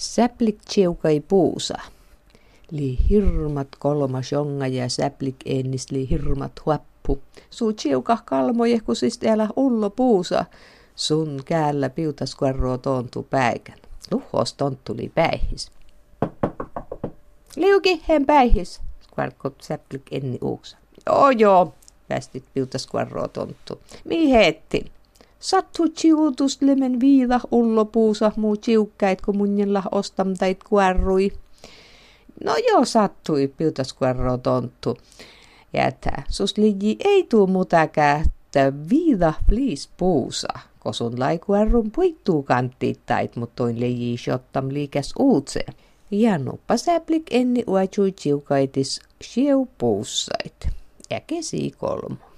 Säplik tsiukai puusa. Li hirmat kolmas jonga ja säplik ennis li hirmat huappu. Suu tsiukah kalmoje, kun siis täällä ullo puusa. Sun käällä piutas kuorroo tontu päikän. Luhos tonttuli päihis. Liuki, hen päihis, kvarkot säplik enni uuksa. Joo joo, västit piutas kuorroo tonttu. Mi heettin? Sattu chiutus lemen viida ullopuusa muu chiukkäit, kun munjella ostamtait kuorrui. No joo, sattui, piutas kuorroo tonttu. Jätä, sus liji ei tuu mutakää, että viida fliis puusa, kosun laikuarrun puittuu kanttiittait, mutta toin leji shottam liikäs uutse. Ja nuppa säplik enni uajui chiukaitis sieu puussait. Ja kesi kolmo.